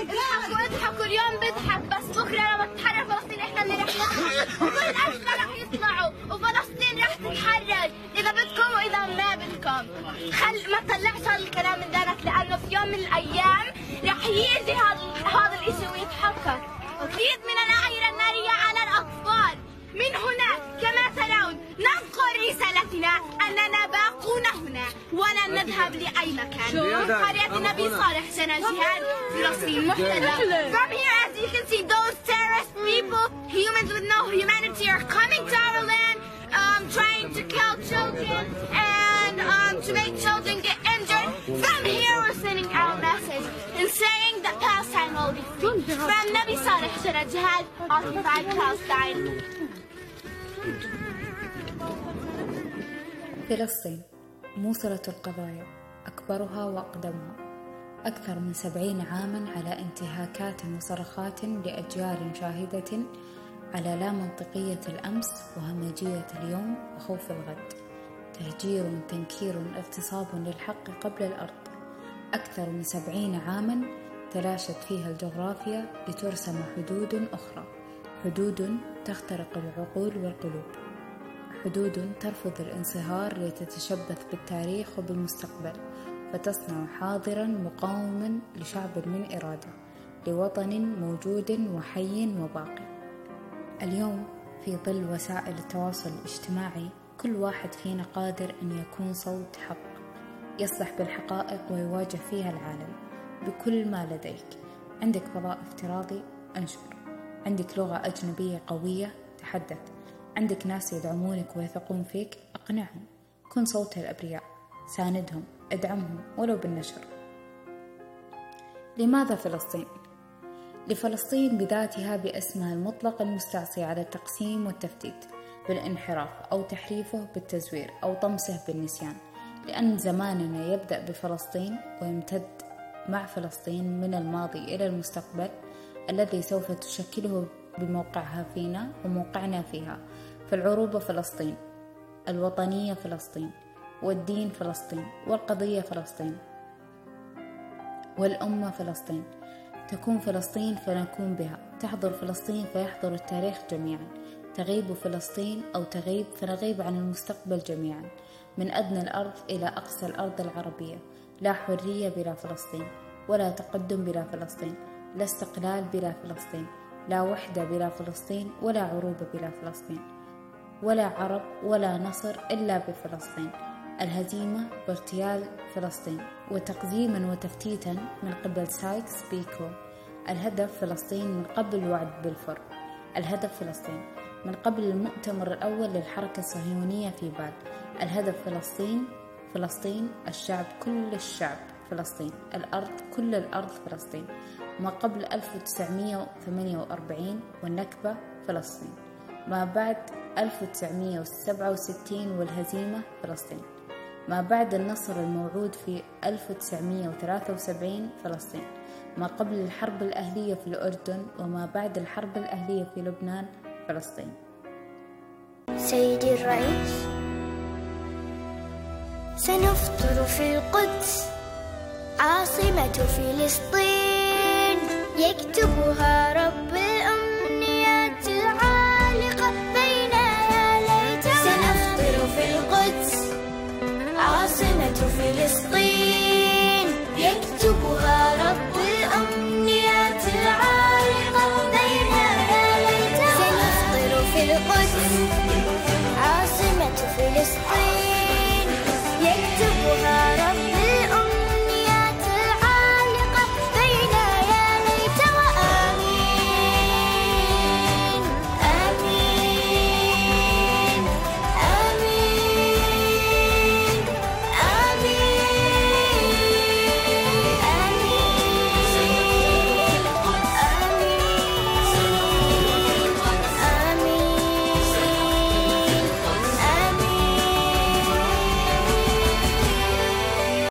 اضحكوا اضحكوا اليوم بضحك بس بكرة لما تتحرر فلسطين إحنا اللي رح نضحك وكل اهلنا رح يطلعوا. وفلسطين رح تتحرر إذا بدكم وإذا ما بدكم. خل ما تطلعش الكلام من دانك لأنه في يوم من الأيام رح يجي هذا هذا الشيء ويتحقق وتزيد من الأعيرة النارية على الأطفال. من هنا كما ترون ننقل رسالتنا أننا باقون هنا ولن نذهب لأي مكان قرية النبي صالح سنة جهاد فلسطين محتلة From here as you can see those terrorist people humans with no humanity are coming to our land um, trying to kill children and um, to make children get injured From here we're sending our message and saying that Palestine will be free From Nabi Saleh Shara Jihad occupied Palestine فلسطين موصلة القضايا أكبرها وأقدمها. أكثر من سبعين عاما على انتهاكات وصرخات لأجيال شاهدة على لا منطقية الأمس وهمجية اليوم وخوف الغد. تهجير تنكير اغتصاب للحق قبل الأرض. أكثر من سبعين عاما تلاشت فيها الجغرافيا لترسم حدود أخرى. حدود تخترق العقول والقلوب. حدود ترفض الانصهار لتتشبث بالتاريخ وبالمستقبل فتصنع حاضرا مقاوما لشعب من إرادة لوطن موجود وحي وباقي. اليوم في ظل وسائل التواصل الاجتماعي كل واحد فينا قادر أن يكون صوت حق يصلح بالحقائق ويواجه فيها العالم بكل ما لديك. عندك فضاء افتراضي أنشر عندك لغة أجنبية قوية تحدث. عندك ناس يدعمونك ويثقون فيك أقنعهم. كن صوت الأبرياء. ساندهم ادعمهم ولو بالنشر. لماذا فلسطين؟ لفلسطين بذاتها باسمها المطلق المستعصي على التقسيم والتفتيت بالانحراف أو تحريفه بالتزوير أو طمسه بالنسيان. لأن زماننا يبدأ بفلسطين ويمتد مع فلسطين من الماضي إلى المستقبل الذي سوف تشكله بموقعها فينا وموقعنا فيها. فالعروبة فلسطين الوطنية فلسطين والدين فلسطين والقضية فلسطين والأمة فلسطين. تكون فلسطين فنكون بها. تحضر فلسطين فيحضر التاريخ جميعا. تغيب فلسطين أو تغيب فنغيب عن المستقبل جميعا. من أدنى الأرض إلى أقصى الأرض العربية. لا حرية بلا فلسطين ولا تقدم بلا فلسطين لا استقلال بلا فلسطين لا وحدة بلا فلسطين ولا عروبة بلا فلسطين. ولا عرب ولا نصر إلا بفلسطين. الهزيمة باغتيال فلسطين وتقسيما وتفتيتا من قبل سايكس بيكو. الهدف فلسطين من قبل وعد بلفور. الهدف فلسطين من قبل المؤتمر الأول للحركة الصهيونية في بال الهدف فلسطين فلسطين الشعب كل الشعب فلسطين. الأرض كل الأرض فلسطين. ما قبل 1948 والنكبة فلسطين. ما بعد 1967 والهزيمة فلسطين. ما بعد النصر الموعود في 1973 فلسطين. ما قبل الحرب الأهلية في الأردن وما بعد الحرب الأهلية في لبنان فلسطين. سيدي الرئيس سنفطر في القدس عاصمة فلسطين يكتبها